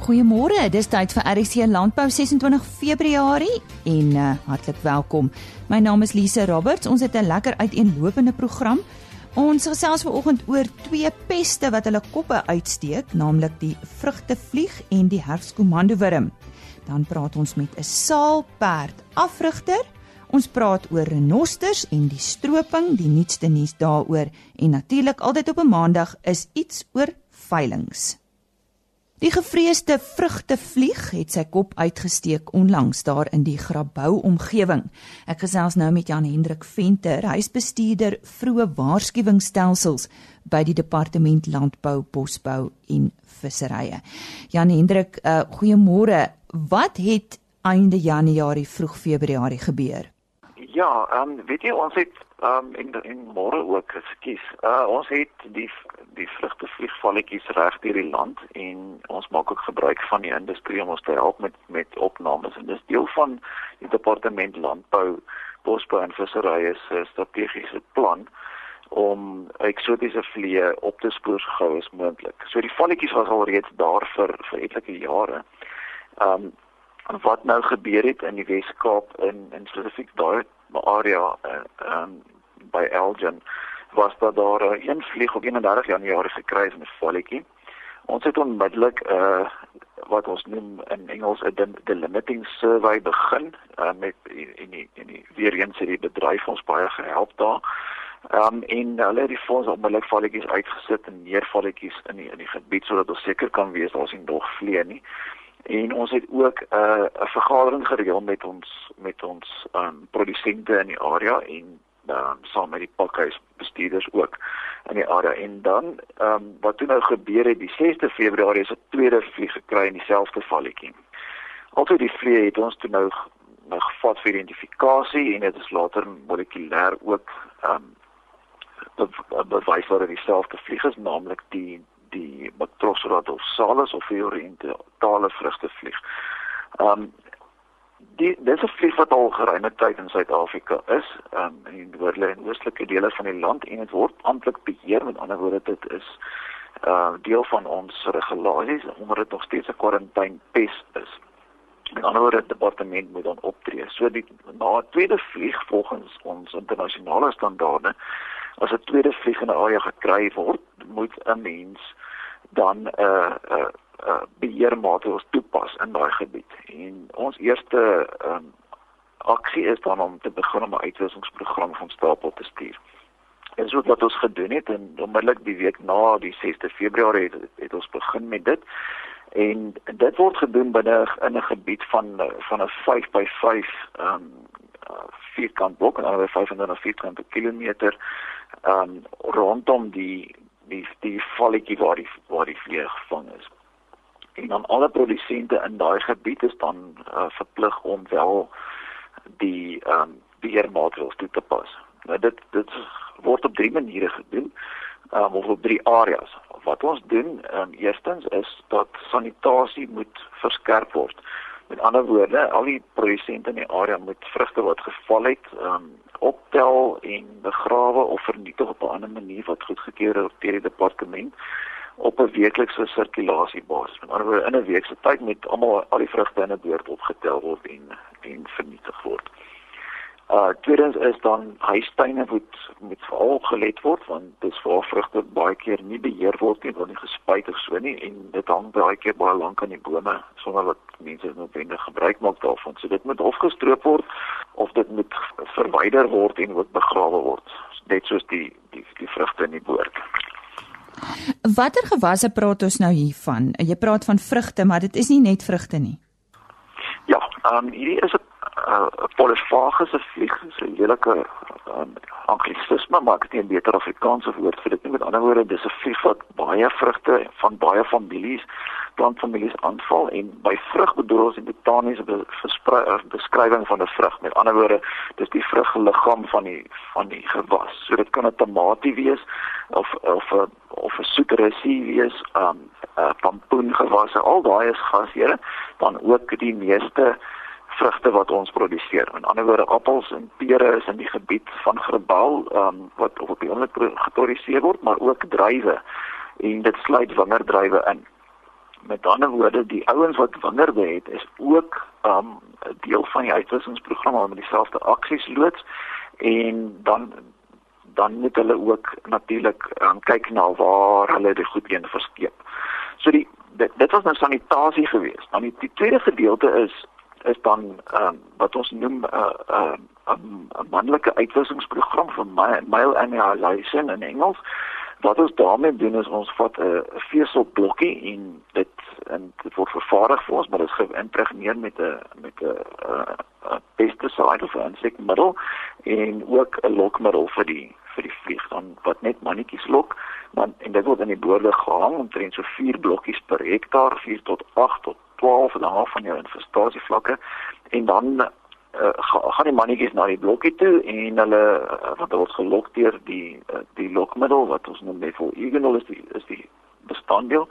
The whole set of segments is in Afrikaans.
Goeiemôre, dis tyd vir RC Landbou 26 Februarie en uh, hartlik welkom. My naam is Lise Roberts. Ons het 'n lekker uiteenlopende program. Ons gesels vanoggend oor twee peste wat hulle koppe uitsteek, naamlik die vrugtevlieg en die herfskomandowurm. Dan praat ons met 'n saalperd afrigter. Ons praat oor renosters en die stroping, die nuutste nuus daaroor en natuurlik altyd op 'n maandag is iets oor veilings. Die gevreesde vrugtevlieg het sy kop uitgesteek onlangs daar in die Grabouw omgewing. Ek gesels nou met Jan Hendrik Venter, hy's bestuurder vroeë waarskuwingsstelsels by die Departement Landbou, Bosbou en Visserye. Jan Hendrik, uh, goeiemôre. Wat het einde Januarie vroeg Februarie gebeur? Ja, ehm um, weet jy ons het ehm um, in in môre ook geskies. Uh ons het die die vrugtevliegvalletjies reg deur die land en ons maak ook gebruik van die industrie om ons te help met met opnames en dis deel van die departement landbou, bosbou en visserye se strategiese plan om eksotiese vliee op te spoor so gou as moontlik. So die valletjies was al reeds daar vir vir etlike jare. Ehm um, wat nou gebeur het in die Wes-Kaap in in spesifiek daai area eh, ehm um, by Elgin was dat daar 'n uh, een vlieg op 31 Januarie gekry is met valletjie. Ons het onmiddellik 'n uh, wat ons noem in Engels 'n delimiting survey begin uh, met in die in die weer eens het die bedryf ons baie gehelp daar. Ehm um, en hulle het die fonds onmiddellik valletjies uitgesit en meer valletjies in die in die gebied sodat ons seker kan wees daar is nie nog vlee nie. En ons het ook 'n uh, 'n vergadering gereël met ons met ons ehm um, produsente in die area en um, saam met die pakhuis bestuurders ook in die area en dan ehm um, wat toe nou gebeur het die 6de Februarie is 'n tweede vlieg gekry in dieselfde valletjie. Altyd die vlieg het ons toe nou nou gevat vir identifikasie en dit is later molekulêr ook ehm um, bewys dat dit dieselfde vlieg is naamlik die die Macrosora dorsalis of die orientale vrugtevlieg. Ehm um, die dis 'n vlieg wat al geruime tyd in Suid-Afrika is, um, in die noordelike en oostelike dele van die land en dit word amptelik beheer met ander woorde dit is uh deel van ons regulasies omdat dit nog steeds 'n kwarantyne pes is. Met ander woorde die departement moet dan optree. So die na 'n tweede vlieg volgens ons internasionale standaarde as 'n tweede vlieg in 'n area gekry word, moet 'n mens dan 'n uh, uh, uh, beheermaatreëls toepas in daai gebied. En ons eerste um, aksie is dan om te begin om 'n uitwisselingsprogram van stapel te stuur. En so wat ons gedoen het en onmiddellik die week na die 6de Februarie het, het ons begin met dit. En dit word gedoen binne in 'n gebied van van 'n 5 by 5 ehm um, vierkant blok en alweer 500 vierkante kilometer ehm um, rondom die die die valletjie waar die waar die vlieg gevang is en dan alle produsente in daai gebied is dan uh, verplig om wel die ehm um, beheermaatreëls toe te pas. Nou dit dit word op drie maniere gedoen. Ehm um, op drie areas. Wat ons doen, ehm um, eerstens is dat sanitasie moet verskerp word. Met ander woorde, al die produsente in die area moet vrugte wat geval het, ehm um, optel en begrawe of vernietig op 'n ander manier wat goedgekeur word deur die departement op 'n weeklikse sirkulasiebasis. Met ander woorde in 'n week se tyd moet almal al die vrugte in 'n beurt opgetel word en en vernietig word. Uh tweedens is dan huistuine moet moet veral gelet word want dis waar vrugte baie keer nie beheer word nie, word nie gespuit of so nie en dit hang baie keer baie lank aan die bome sonder dat mense noodwendig gebruik maak daarvan. So dit moet opgestroop word of dit moet verwyder word en word begrawe word, net soos die die die vrugte in die boord. Watter gewasse praat ons nou hiervan? Jy praat van vrugte, maar dit is nie net vrugte nie. Ja, ehm um, hierdie is 'n uh, polyfagiese vlieg, so 'n lelike um, anglisisme, maar ek het 'n beter Afrikaanse woord vir dit. Met ander woorde, dis 'n vlieg wat baie vrugte van baie families, plantfamilies aanval en by vrug bedoel ons die botaniese beskrywing van 'n vrug. Met ander woorde, dis die vrugliggaam van die van die gewas. So dit kan 'n tamatie wees of of 'n of 'n soeterussie wees, um 'n uh, pampoengewasse, al daai is gasheer, dan ook die meeste vrugte wat ons produseer. Met ander woorde, appels en pere is in die gebied van Grabouw, um wat op die oomblik geproduseer word, maar ook druiwe en dit sluit wingerdruiwe in. met ander woorde die ouens wat wingerde het is ook um 'n deel van die uitwissingsprogram met dieselfde aksies loods en dan dan moet hulle ook natuurlik um, kyk na waar hulle die goed heen verskeep. So die dit, dit was nou sanitasie geweest. Dan die, die tweede gedeelte is is dan um, wat ons noem 'n uh, uh, 'n manlike uitwissingsprogram vir male annihilation in Engels. Wat ons daarmee doen is ons vat 'n veselblokkie en dit en dit word vervaardig vir ons, maar dit is geïmpregneer met 'n met 'n pesticide of 'n insekmiddel en ook 'n lokmiddel vir die vir die vlieg dan wat net mannetjies lok, want en dit word in die boorde gehang omtrent so 4 blokkies per hektaar, 4 tot 8 tot 12 en dan af van jou infestasievlakke en dan uh, gaan die mannetjies na die blokkie toe en hulle uh, wat word gelok deur die uh, die lokmiddel wat ons noem methyl egenol is die is die bestanddeel.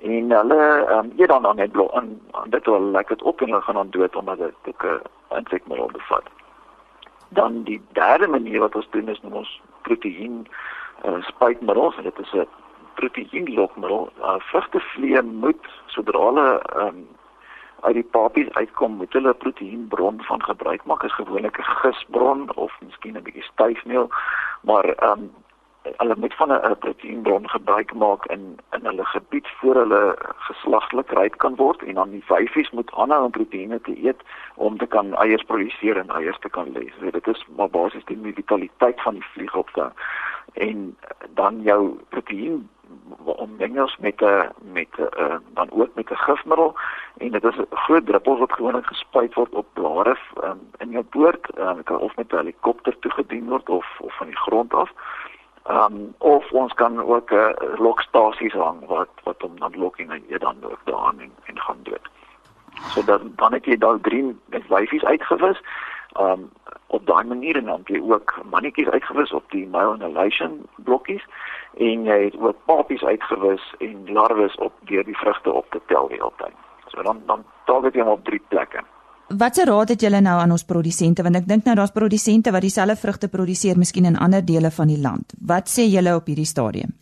En hulle um, eet dan dan net blok en dit wil lekker op en hulle gaan dan dood omdat dit ook 'n uh, insekmiddel bevat. Dan die derde manier wat ons doen is noem ons proteïen uh, spuitmiddels. En dit is 'n proteïenlokmiddel. Uh, vrugtevlee moet sodra hulle um, uit die papies uitkom, moet hulle 'n proteïenbron van gebruik maak. Is gewoonlik 'n gistbron of miskien 'n bietjie styfmeel, maar um, hulle moet van 'n proteïenbron gebruik maak in in hulle gebied voor hulle geslagtelik ryk kan word en dan die vyfies moet aanhou om proteïene te eet om te kan eiers produseer en eiers te kan lê. So dit is maar basies die vitaliteit van die vlieg op te en dan jou proteïen ommengels met 'n met 'n uh, dan ook met 'n gifmiddel en dit is groot druppels wat gewoonlik gespuit word op blare um, in jou boord um, kan of met 'n helikopter toegedien word of of van die grond af. Ehm um, of ons kan ook 'n uh, lokstasies hang wat wat om dan lokking en jy dan ook daarin en, en gaan dood. So dan dan het jy daai drie wyfies uitgewis. Um, op daai manier en dan jy ook mannetjies uitgewis op die male annihilation blokkies en jy het ook papies uitgewis en larwes op deur die vrugte op te tel die hele tyd. So dan dan target jy hom op drie plekke. Watse raad het julle nou aan ons produsente want ek dink nou daar's produsente wat dieselfde vrugte produseer miskien in ander dele van die land. Wat sê julle op hierdie stadium?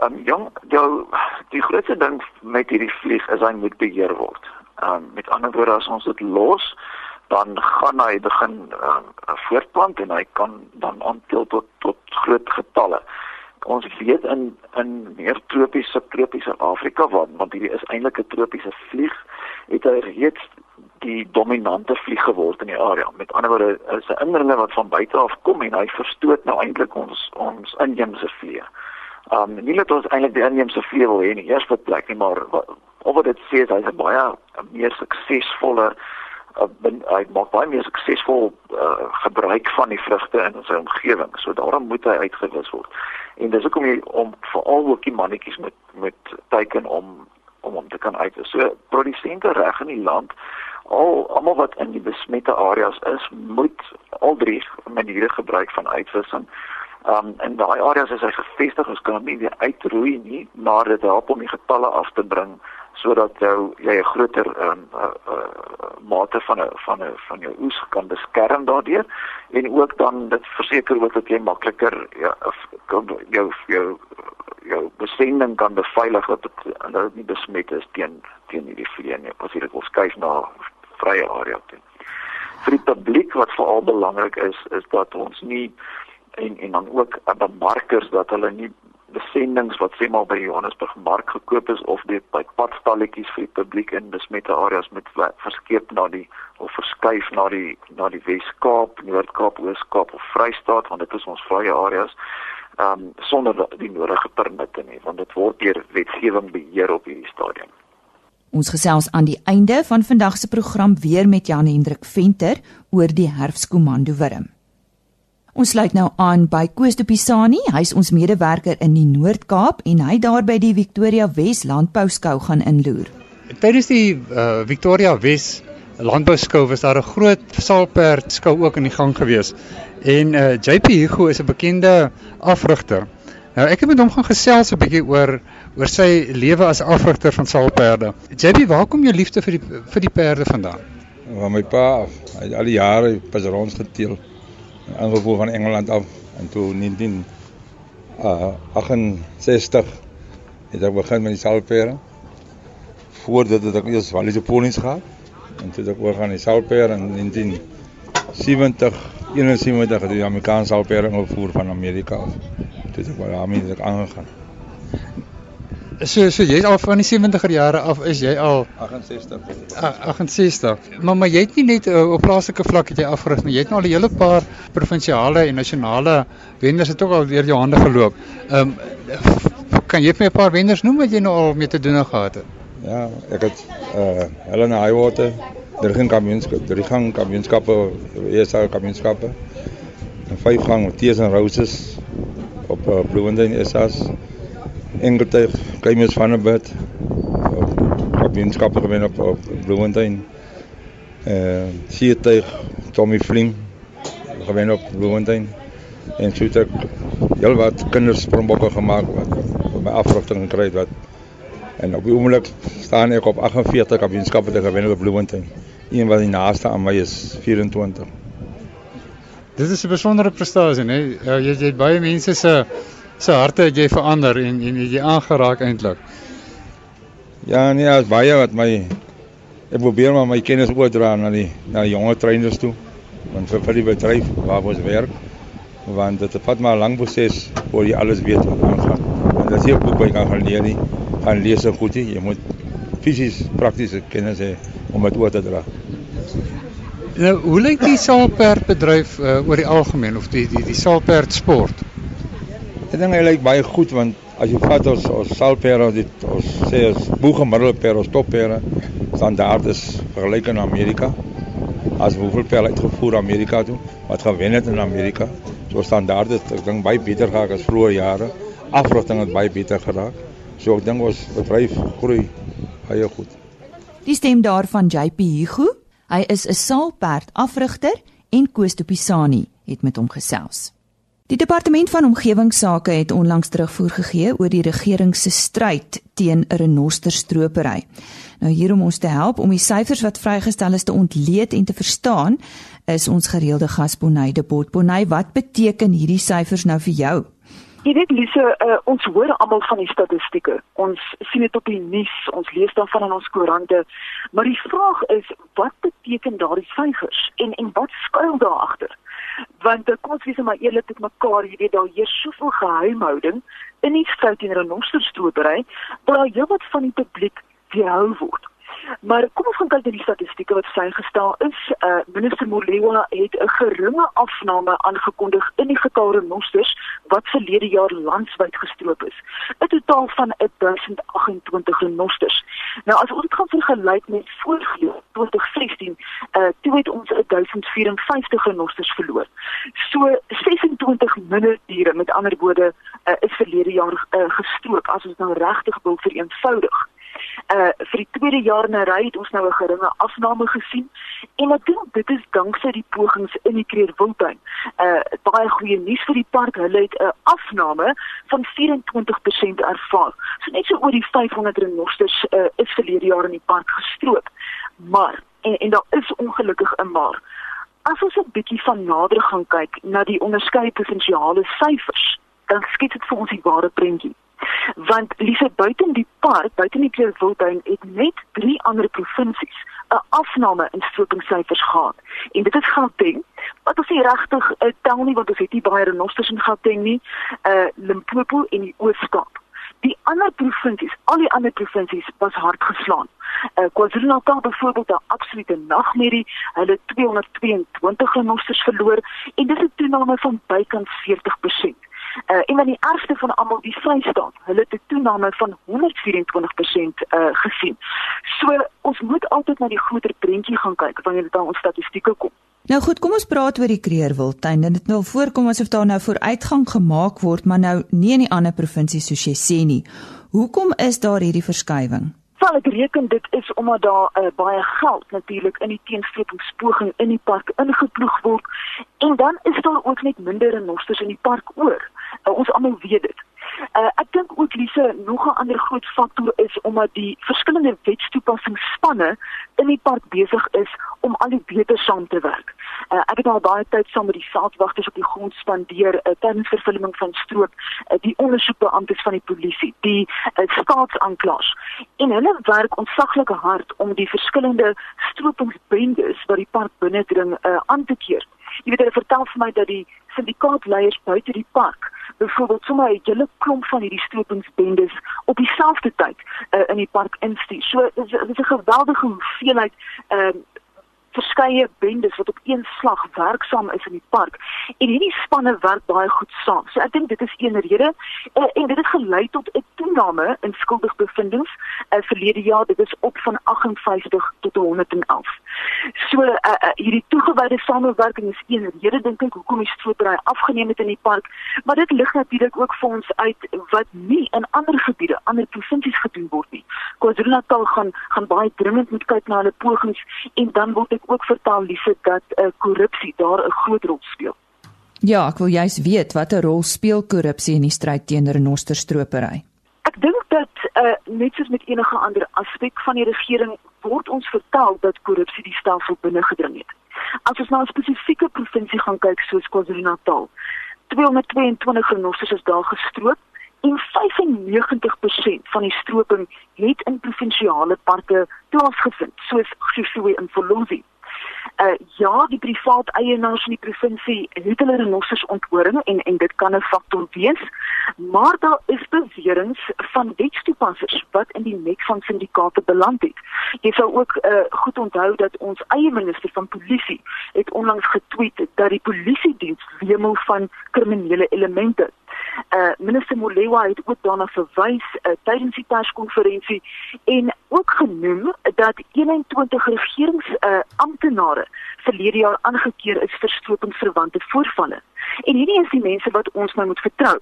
Ehm um, jong, jou die grootste ding met hierdie vlieg is hy moet beheer word. Ehm um, met ander woorde as ons dit los, dan gaan hy begin um, voortplant en hy kan dan aantel tot tot groot getalle. Ons weet in in meer tropiese subtropiese Afrika waar want hierdie is eintlik 'n tropiese vlieg, het hy reeds die dominante vlieg geword in die area. Met ander woorde, is 'n indringer wat van buite af kom en hy verstoot nou eintlik ons ons inheemse vliee. Um nie net ons eintlik die inheemse vliee wil hê in die eerste plek nie, maar of wat dit sê is hy's 'n baie meer suksesvolle uh, hy maak baie meer suksesvol uh, gebruik van die vrugte in sy omgewing. So daarom moet hy uitgewis word. En dis hoekom jy om veral ook die mannetjies met met teiken om om om te kan uit. So produsente reg in die land al almal wat in die besmette areas is, moet al drie maniere gebruik van uitwissing. Um en daai areas is hy gevestig, ons kan nie weer uitroei nie, maar dit help om die getalle af te bring sodat jou jy 'n groter um, uh, uh, mate van 'n van 'n van jou oes kan beskerm daardeur en ook dan dit verseker ook dat jy makliker ja kan jou jou jou besending kan beveilig dat dit nou nie besmet is teen teen hierdie vliee nie as jy dit wil skuif na vrye area toe. Vir die publiek wat veral belangrik is is dat ons nie en en dan ook bemarkers dat hulle nie besendings wat sê maar by Johannesburg mark gekoop is of dit by padstalletjies vir die publiek in besmette areas met verskeep na die of verskuif na die na die Wes-Kaap, Noord-Kaap, Oos-Kaap of Vrystaat want dit is ons vrye areas ehm um, sonder die nodige permitte nie want dit word deur wetgewing beheer op hierdie stadium. Ons gesels aan die einde van vandag se program weer met Jan Hendrik Venter oor die herfskomando wurm. Ons sluit nou aan by Koos de Pisani. Hy's ons medewerker in die Noord-Kaap en hy daar by die Victoria Wes Landbouskou gaan inloer. Tydens die uh, Victoria Wes Landbouskou was daar 'n groot saalperd skou ook in die gang gewees. En uh, JP Hugo is 'n bekende afrigter. Nou ek het met hom gaan gesels 'n bietjie oor oor sy lewe as afrigter van saalperde. JP, waar kom jou liefde vir die vir die perde vandaan? Van my pa af. Hy het al die jare pas rondgeteel aangevoer van Engeland af en toe 19 uh 68 het ek begin met die salpere. Voor dit het ek eers Wallis ponies gehad en toe het ek oor gaan die salpere in 1970 71 het die Amerikaanse salpere ingevoer van Amerika af. Toe het ek maar daarmee het ek aangegaan. So so jy's al van die 70er jare af is jy al 68. a- 68. Maar maar jy het nie net uh, op plaaslike vlak het jy afgerig nie. Jy het nou al 'n hele paar provinsiale en nasionale wenders het ook al deur jou hande geloop. Ehm um, kan jy vir my 'n paar wenders noem wat jy nou al mee te doen gehad het? Ja, ek het uh Helena Highwater, drie kampioenskap, drie gang kampioenskappe, ESA kampioenskappe. En vyf gang Tees en Roses op uh, Bloemfontein SA's. Engeltuig, Kleimus van der Bid. Kampioenskappe gewen op op Bloemfontein. Uh Seetuig, Tommy Vlim gewen op Bloemfontein. En so het ek heelwat kinderspringbokke gemaak wat my afrigting gekry het wat En op die oomblik staan ek op 48 kampioenskappe te gewen op Bloemfontein. Een wat die naaste aan my is 24. Dit is 'n besondere prestasie, né? Ja, jy jy het baie mense se se harte het jy verander en en het jy aangeraak eintlik. Ja, nee, as baie wat my ek probeer maar my kennis oordra na die na die jonge trainers toe. Want vir, vir die bedryf waar ons werk, want dit vat maar 'n lang proses voor jy alles weet wat aangaan. En dat is nie 'n boek wat jy kan gaan leer nie. Gaan lees is goed nie. Jy moet fisies praktiese kennis hê om dit oor te dra. Nou, hoe lyk die saalperdbedryf uh, oor die algemeen of die die die saalperd sport? Ek dink hy lyk baie goed want as jy vat ons ons salpere dit ons sê ons boegemiddelde per ons toppere standaard is vergelyk in Amerika. As hoeveel per uitgevoer Amerika toe wat gewen het in Amerika. So standaard is ek dink baie beter geraak as vroeë jare. Afrigting het baie beter geraak. So ek dink ons bedryf groei baie goed. Die stem daarvan JP Hugo. Hy is 'n saalperd afrigter en Koos de Pisani het met hom gesels. Die departement van omgewingsake het onlangs terugvoer gegee oor die regering se stryd teen renosterstropery. Nou hier om ons te help om die syfers wat vrygestel is te ontleed en te verstaan, is ons gereelde gas Bonnie de Bot. Bonnie, wat beteken hierdie syfers nou vir jou? Jy weet Lise, uh, ons hoor almal van die statistieke. Ons sien dit op die nuus, ons lees daarvan in ons koerante. Maar die vraag is, wat beteken daardie syfers en en wat skuil daar agter? Want kom ons wees maar eerlik met mekaar, jy weet daar heers soveel geheimhouding in die stryd teen renosterstropery, dat daar heelwat van die publiek weerhou word. Maar kom ons gaan kyk na die statistieke wat vrygestel is. Uh minister Molewa het 'n geringe afname aangekondig in die getal renosters wat verlede jaar landwyd gestroop is. 'n Totaal van 1028 renosters. Nou as ons dit gaan vergelyk met vorige 2016, uh toe het ons 1054 renosters verloor. So 26 minder diere met ander woorde uh, is verlede jaar uh, gestroop as ons nou regtig wil vereenvoudig uh vir die tweede jaar in 'n ry het ons nou 'n geringe afname gesien en ek dink dit is danksy die pogings in die Kreerwiltuin. Uh baie goeie nuus vir die park, hulle het 'n afname van 24% ervaar. So net so oor die 500 renosters uh is verlede jaar in die park gestroop. Maar en en daar is ongelukkig 'n maar. As ons 'n bietjie van nader gaan kyk na die onderskeie provinsiale syfers, dan skets dit vir ons die ware prentjie want Lise buiten die park, buiten die Kleurwiltuin het net drie ander provinsies 'n afname in stropingssyfers gehad. En dit is Gauteng, wat ons nie regtig uh, tel nie want ons het nie baie renosters in Gauteng nie, uh Limpopo en die Oos-Kaap. Die ander provinsies, al die ander provinsies was hard geslaan. Uh KwaZulu-Natal byvoorbeeld 'n absolute nagmerrie. Hulle het 222 renosters verloor en dis 'n toename van bykans 40%. Uh, en dan die ergste van almal die Vrystaat. Hulle het 'n toename van 124% uh, gesien. So ons moet altyd na die groter prentjie gaan kyk wanneer dit aan ons statistieke kom. Nou goed, kom ons praat oor die Kreerwiltuin. Dit nou voorkom asof daar nou vooruitgang gemaak word, maar nou nie in die ander provinsies soos jy sê nie. Hoekom is daar hierdie verskywing? Sal ek reken dit is omdat daar uh, baie geld natuurlik in die teenstrepingspoging in die park ingeploeg word en dan is daar ook net minder renosters in die park oor. Uh, ons almal weet dit. Uh, ek dink ook Lise nog 'n ander groot faktor is omdat die verskillende wetstoepassingsspanne in die park besig is om al die beter saam te werk. Uh, ek het al baie tyd saam met die saadwagters op die grond spandeer uh, tydens vervulling van stroop, uh, die ondersoekbeamptes van die polisie, die uh, staatsaanklaers. En hulle werk ontsaglik hard om die verskillende stropingsbendes wat die park binnendring uh, aan te keer. Jy weet hulle vertel vir my dat die syndikaatleiers buite die park byvoorbeeld sommer 'n hele klomp van hierdie stropingsbendes op dieselfde tyd uh, in die park instuur. So dit is 'n geweldige hoeveelheid ehm uh, verskeie bendes wat op een slag werksaam is in die park en hierdie spanne werk baie goed saam. So ek dink dit is een rede uh, en dit het gelei tot 'n toename in skuldigbevindings uh, verlede jaar. Dit is op van 58 tot 111. So uh, uh, hierdie toegewyde samewerking is een rede dink ek hoekom die stropery afgeneem het in die park, maar dit lig natuurlik ook vir ons uit wat nie in ander gebiede, ander provinsies gedoen word nie. KwaZulu-Natal gaan gaan baie dringend moet kyk na hulle pogings en dan word ek ook vertel Lise dat uh, korrupsie daar 'n groot rol speel. Ja, ek wil juist weet watter rol speel korrupsie in die stryd teen renosterstropery. Ek dink dat uh, net soos met enige ander aspek van die regering word ons vertel dat korrupsie die stelsel binne gedring het. As ons na 'n spesifieke provinsie gaan kyk soos KwaZulu-Natal, 222 renosters is daar gestroop en 95% van die stroping het in provinsiale parke plaasgevind, soos Sosue in Folonzi. Uh ja, die privaat eienaars in die provinsie het hulle renossers onthoring en en dit kan 'n faktor wees, maar daar is beweringe van wetstoepassers wat in die nek van syndikaate beland het. Jy sou ook uh goed onthou dat ons eie minister van polisie het onlangs getweet dat die polisie diens wemel van kriminele elemente uh minister Molewa het ook daarna verwys uh, tydens die perskonferensie en ook genoem dat 21 regerings uh amptenare verlede jaar aangekeer is vir stropingsverwante voorvalle. En hierdie is die mense wat ons nou moet vertrou.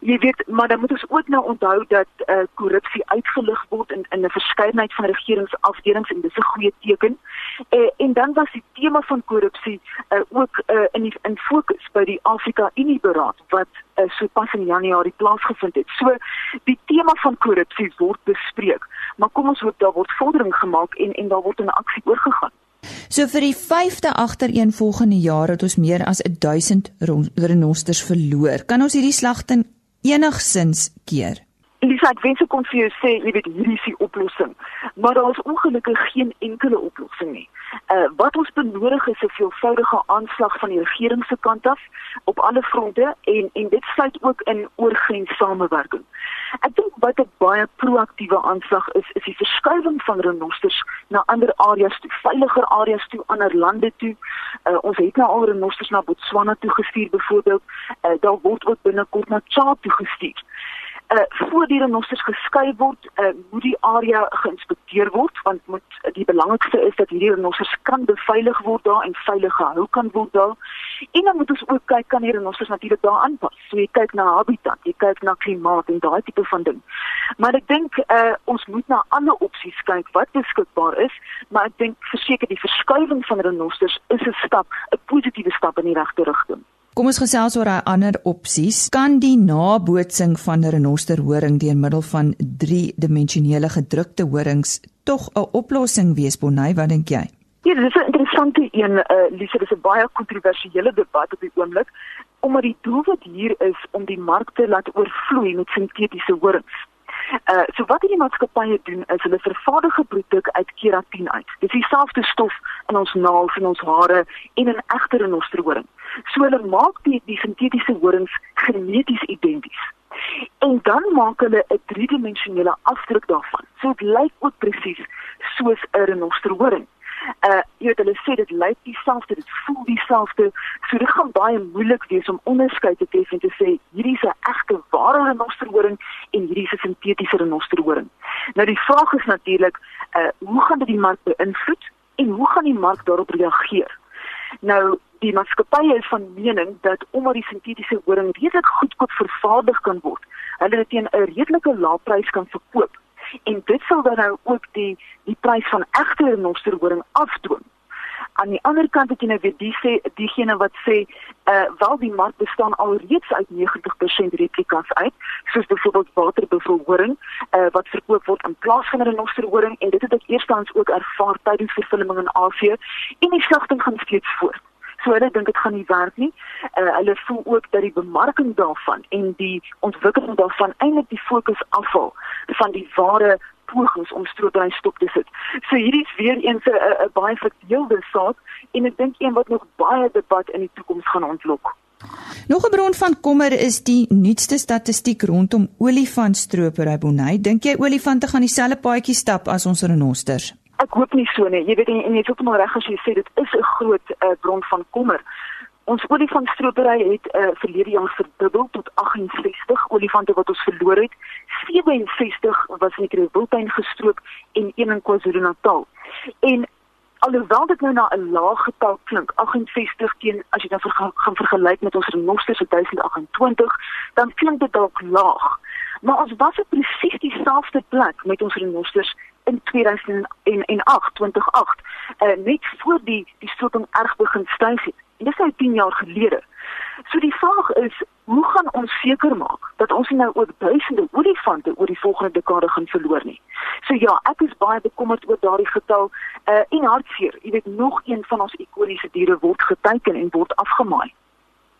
Jy weet, maar dan moet ons ook nou onthou dat eh uh, korrupsie uitgelig word in in 'n verskeidenheid van regeringsafdelings en dis 'n goeie teken. Eh uh, en dan was die tema van korrupsie eh uh, ook eh uh, in die, in fokus by die Afrika Unie beraad wat uh, sopas in Januarie plaasgevind het. So die tema van korrupsie word bespreek, maar kom ons hoop daar word vordering gemaak en en daar word 'n aksie oorgegaan. So vir die 5de agtereenvolgende jaar het ons meer as 1000 renosters verloor. Kan ons hierdie slagte enigsins keer? Lisa, ek wens ek kon vir jou sê jy weet hierdie is die oplossing, maar daar is ongelukkig geen enkele oplossing nie. Uh wat ons benodig is 'n veelvoudige aanslag van die regering se kant af op alle fronte en en dit sluit ook in oorgrens samewerking. Ek dink wat 'n baie proaktiewe aanslag is, is die verskuiwing van renosters na ander areas toe, veiliger areas toe, ander lande toe. Uh, ons het nou al renosters na Botswana toe gestuur byvoorbeeld. Uh, daar word ook binnekort na Tsaad toe gestuur uh voor die renosters geskei word, uh moet die area geïnspekteer word want moet die belangrikste is dat hierdie renosters kan beveilig word daar en veilig gehou kan word daar. En dan moet ons ook kyk kan die renosters natuurlik daar aanpas. So jy kyk na habitat, jy kyk na klimaat en daai tipe van ding. Maar ek dink uh ons moet na ander opsies kyk wat beskikbaar is, maar ek dink verseker die verskuiwing van renosters is 'n stap, 'n positiewe stap in die regte rigting. Kom ons gesels oor daai ander opsies. Kan die nabootsing van renosterhoring deur middel van 3-dimensionele gedrukte horings tog 'n oplossing wees, Bonnie? Wat dink jy? Ja, dit is 'n interessante een. Uh, Lise, dit is 'n baie kontroversiële debat op die oomblik omdat die doelwit hier is om die mark te laat oorvloei met sintetiese horings. Uh so wat hierdie maatskappye doen is hulle vervaardig 'n produk uit keratin uit. Dit is dieselfde stof in ons naels en ons hare en in egter renosterhoring. So hulle maak die die sintetiese horings geneties identies. En dan maak hulle 'n driedimensionele afdruk daarvan. So dit lyk ook presies soos 'n renosterhoring. Uh jy weet hulle sê dit lyk dieselfde, dit voel dieselfde. So dit gaan baie moeilik wees om onderskeid te tref en te sê hierdie is 'n egte ware renosterhoring en hierdie is 'n sintetiese renosterhoring. Nou die vraag is natuurlik, uh hoe gaan dit die mark beïnvloed en hoe gaan die mark daarop reageer? Nou die maatskappye is van mening dat omdat die sintetiese horing redelik goedkoop vervaardig kan word, hulle dit teen 'n redelike lae prys kan verkoop. En dit sal dan nou ook die die prys van egte renosterhoring afdwing. Aan die ander kant het jy nou weer die sê diegene wat sê uh wel die mark bestaan al reeds uit 90% replikas uit soos byvoorbeeld waterbevolhoring uh wat verkoop word in plaas van renosterhoring en dit het ek eerstens ook ervaar tydens vervulling in Asië en die slagting gaan steeds voort. So hulle dink dit gaan nie werk nie. Uh, hulle voel ook dat die bemarking daarvan en die ontwikkeling daarvan eintlik die fokus afval van die ware pogings om stroopbrein stop te sit. So hierdie is weer eens 'n baie verdeelde saak en ek dink een wat nog baie debat in die toekoms gaan ontlok. Nog 'n bron van kommer is die nuutste statistiek rondom olifantstropery Bonnie. Dink jy olifante gaan dieselfde paadjie stap as ons renosters? Ek hoop nie so nie. Jy weet en, en jy het ook maar reg as jy sê dit is 'n groot uh, bron van kommer. Ons olifantstropery het uh, verlede jaar verdubbel tot 68 olifante wat ons verloor het. 67 was in Kreeultuin gestroop en een in KwaZulu-Natal. En alhoewel dit nou na 'n laag getal klink, 68 teen as jy dan verga, gaan vergelyk met ons renosters se 1028, dan klink dit dalk laag. Maar ons was op presies dieselfde plek met ons renosters in 2008, 2008, uh, net voor die die stroping erg begin styg het. En dis nou 10 jaar gelede. So die vraag is, hoe gaan ons seker maak dat ons nie nou ook duisende olifante oor die volgende dekade gaan verloor nie? So ja, ek is baie bekommerd oor daardie getal uh en hartseer. Jy weet nog een van ons ikoniese diere word geteken en word afgemaai.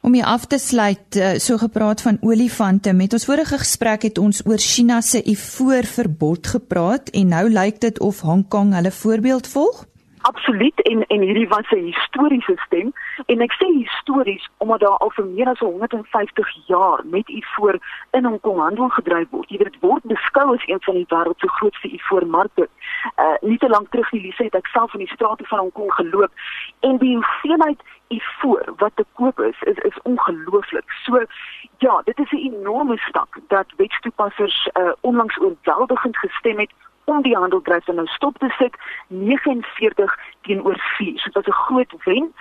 Om hier af te sluit, uh, so gepraat van olifante. Met ons vorige gesprek het ons oor China se ivoorverbod gepraat en nou lyk dit of Hong Kong hulle voorbeeld volg. Absoluut en en hierdie was 'n historiese stem en ek sê histories omdat daar al vir meer as 150 jaar met ivoor in Hong Kong handel gedryf word. Jy weet dit word beskou as een van die wêreld se grootste ivoormarkte. Uh nie te lank terug hierdie sê ek self in die strate van Hong Kong geloop en die hoeveelheid ivoor wat te koop is is is ongelooflik. So ja, dit is 'n enorme stap dat wetstoepassers uh onlangs oorweldigend gestem het om die handeldryf nou stop te sit 49 teenoor 4. So dit was 'n groot wen.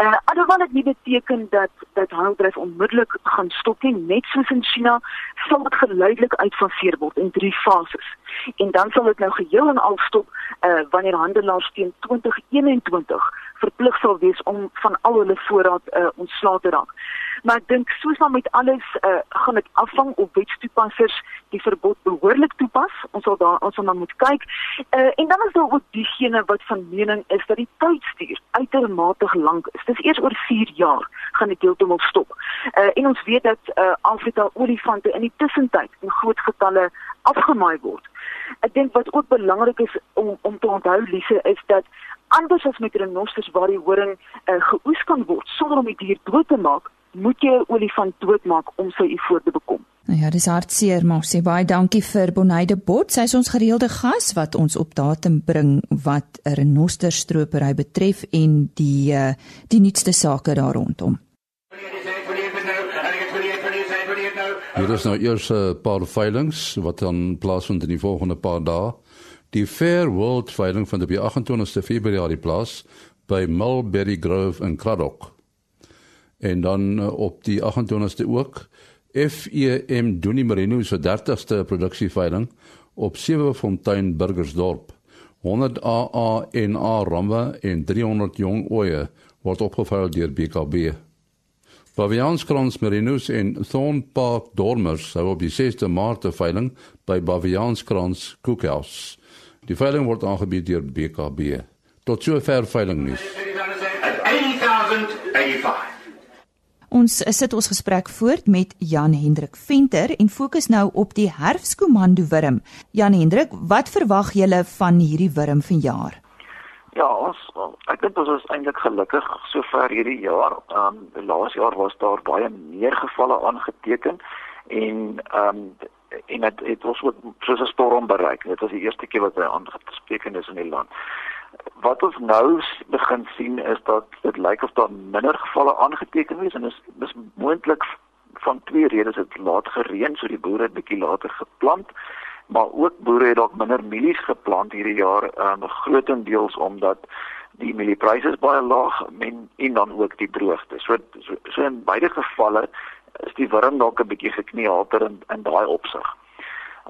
Uh alhoewel dit nie beteken dat dat handeldryf onmiddellik gaan stop nie, net soos in China, sal dit geleidelik uitfaseer word in drie fases. En dan sal dit nou geheel en al stop uh wanneer handelaars teen 2021 verplig sal wees om van al hulle voorraad uh ontslae te raak maar ek dink soos dan met alles uh, gaan dit afhang of wetstoepassers die verbod behoorlik toepas. Ons sal daar ons sal dan moet kyk. Uh, en dan is daar ook diegene wat van mening is dat die tydstuur uitermate lank is. Dis eers oor 4 jaar gaan dit heeltemal stop. Uh, en ons weet dat uh, Afrika olifante in die tussentyd in groot getalle afgemaai word. Ek dink wat ook belangrik is om om te onthou Lise is dat anders as met renosters waar die horing uh, geoes kan word sonder om die dier dood te maak, moet jy 'n olifant doodmaak om sy ivoor te bekom. Nou ja, dis hartseer, maar sê baie dankie vir Bonide Bot. Sy is ons gereelde gas wat ons op datum bring wat 'n renosterstropery betref en die uh, die nuutste sake daar rondom. Hier is nou eers 'n paar veilings wat dan plaasvind in die volgende paar dae. Die Fair World veiling vind op die 28ste Februarie plaas by Mulberry Grove in Craddock en dan uh, op die 28ste ook FEM Doenie Marino se 30ste produksieveiling op Sewefontein Burgersdorp. 100 AA en A ramme en 300 jong oeye word opgeveil deur BKB. Baviaanskrans Marinos en Thorn Park Dormers sou op die 6de Maart 'n veiling by Baviaanskrans Cookhouse. Die veiling word aangebied deur BKB. Tot sover veiling nuus. 80085 Ons sit ons gesprek voort met Jan Hendrik Venter en fokus nou op die herfskomando wurm. Jan Hendrik, wat verwag julle van hierdie wurm vanjaar? Ja, ons ek dink ons is eintlik gelukkig sover hierdie jaar. Ehm um, laas jaar was daar baie meer gevalle aangeteken en ehm um, en dit het ons ook soos 'n storm bereik. Dit was die eerste keer wat hy aangespreek is in die land wat ons nou begin sien is dat dit lyk of daar minder gevalle aangeteken is en is dis moontlik van twee redes. Dit laat gereën so die boere het bietjie later geplant maar ook boere het dalk minder mielies geplant hierdie jaar um, grootendeels omdat die mieliepryse is baie laag en en dan ook die droogte. So so, so in beide gevalle is die wurm dalk 'n bietjie gekneelter in in daai opsig.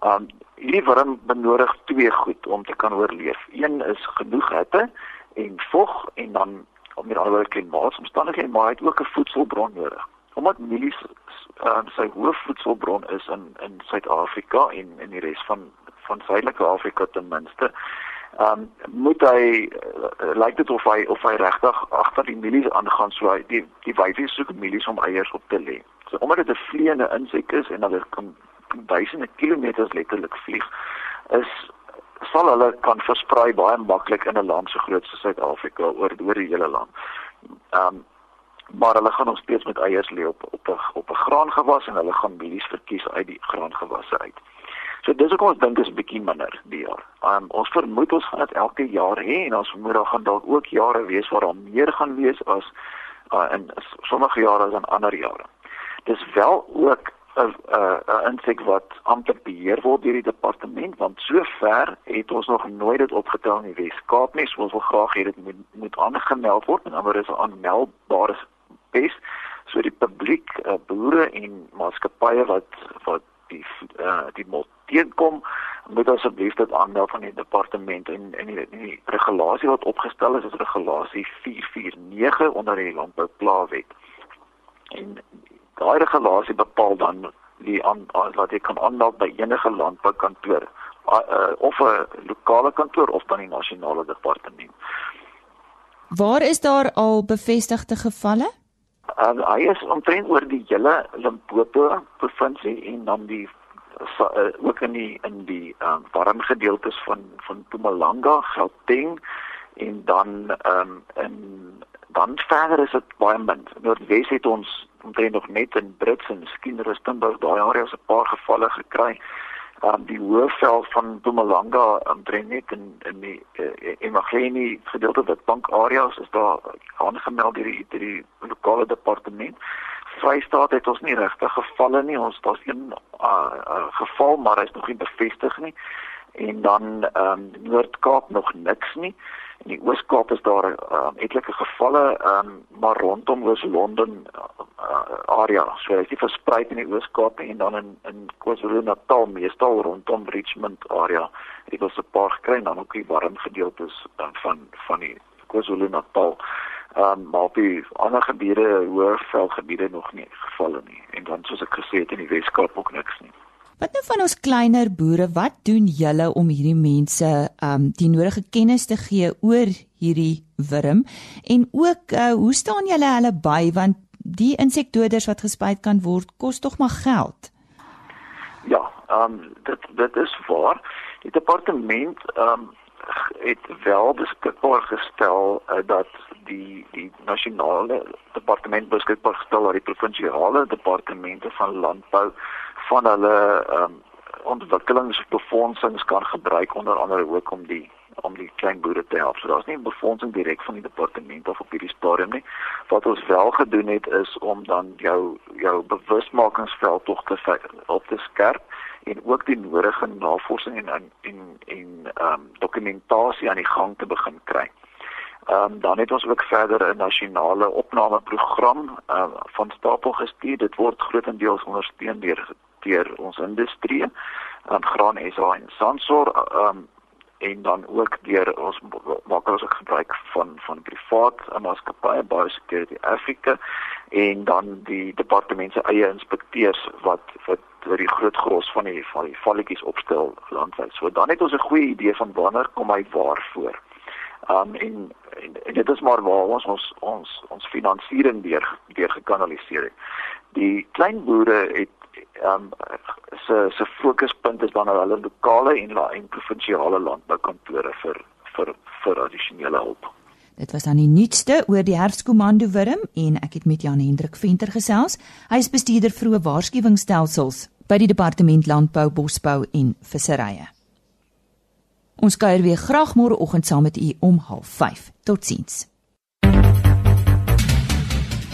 Um hierdie wurm benodig twee goed om te kan oorleef. Een is genoeg hitte en vog en dan om met ander klimaatsomstandighede maar hy het ook 'n voedselbron nodig. Omdat mielies um, sy hoofvoedselbron is in in Suid-Afrika en in die res van van Suidelike Afrika ten minste, ehm um, moet hy uh, lyk dit of hy of hy regtig agter die mielies aangaan so hy die die wyfie soek mielies om eiers op te lê. So omdat dit 'n vleiende insek is en hulle kan duisende kilometers letterlik vlieg, is sal hulle kan versprei baie maklik in 'n land so groot soos Suid-Afrika oor oor die hele land. Ehm um, maar hulle gaan nog steeds met eiers lê op op 'n op 'n graangewas en hulle gaan mielies verkies uit die graangewasse uit. So dis ook ons dink is bietjie minder die jaar. Um, ons vermoed ons gaan dit elke jaar hê en ons vermoed daar gaan dalk ook jare wees waar daar meer gaan wees as uh, in sommige jare as in ander jare. Dis wel ook 'n 'n insek wat amptelik beheer word deur die departement want sover het ons nog nooit dit opgetel in die Wes-Kaap nie. So ons wil graag hê dit moet moet aangemeld word en anders is 'n aanmeldbare pes. So die publiek, uh, boere en maatskappye wat wat die uh, die moet teenkom moet asseblief dit aanmeld van die departement en en die, die regulasie wat opgestel is is regulasie 449 onder die landbouplawet. En daai regulasie bepaal dan die aan wat jy kan aanmeld by enige landboukantoor uh, of 'n lokale kantoor of dan die nasionale departement. Waar is daar al bevestigde gevalle? Uh, hy is omtrent oor die hele Limpopo provinsie en dan die uh, ook in die in die um, warm gedeeltes van van Mpumalanga, Gauteng en dan um, in dan verder is dit baie min. Noordwes het ons omtrent nog net in Brits en miskien Rustenburg daai areas 'n paar gevalle gekry. Um, die hoofveld van Mpumalanga omtrent net in in die uh, Emageni gedeelte wat bank areas is daar aangemeld deur die, die lokale departement. Vrystaat het ons nie regtig gevalle nie. Ons daar's een uh, uh, geval, maar hy's nog nie bevestig nie. En dan ehm um, Noord-Kaap nog niks nie. In die Oos-Kaap is daar um, etlike gevalle, um, maar rondom Oos-London uh, area. So hy is versprei in die Oos-Kaap en dan in in KwaZulu-Natal, meestal rondom Richmond area. Het 'n paar gekry dan ook die warm gedeeltes uh, van van die KwaZulu-Natal. Ehm um, maar op die ander gebiede, hoërveldgebiede nog nie gevalle nie. En dan soos ek gesê het in die Weskaap ook niks nie. Wat nou van ons kleiner boere? Wat doen julle om hierdie mense ehm um, die nodige kennis te gee oor hierdie wurm? En ook uh, hoe staan julle hulle by want die insekdoders wat gespuit kan word, kos tog maar geld. Ja, ehm um, dit dit is waar. Die departement ehm um, het wel beskikbaar gestel uh, dat die die nasionale departement beskikbaar gestel dat die provinsiale departemente van landbou van hulle um, ontwikkelingsbefondsings kan gebruik onder andere ook om die om die klein boere te help. So daar's nie befondsing direk van die departement of op hierdie stadium nie. Wat ons wel gedoen het is om dan jou jou bewusmakingsveld tog te op te skerp en ook die nodige navorsing en en en ehm um, dokumentasie aan die gang te begin kry. Ehm um, dan het ons ook verder 'n nasionale opnameprogram uh, van stapel gestuur. Dit word grootendeels ondersteun deur deur ons industrie, ehm um, Graan SA en Sansor ehm um, en dan ook deur ons maak ons gebruik van van privaat maatskappye Biosecurity Africa en dan die departement se eie inspekteurs wat wat wat die groot gros van die van die valletjies opstel landwyd. So dan het ons 'n goeie idee van wanneer kom hy waarvoor. Um en, en, en dit is maar waar ons ons ons ons finansiering deur deur gekanaliseer het. Die klein boere het um se se fokuspunt is dan nou hulle lokale en la en provinsiale landboukantore vir vir vir addisionele hulp. Dit was dan die nuutste oor die herfskomando wurm en ek het met Jan Hendrik Venter gesels. Hy is bestuurder vroeë waarskuwingsstelsels by die departement landbou, bosbou en visserye. Ons kuier weer graag môreoggend saam met u om 05:30. Totsiens.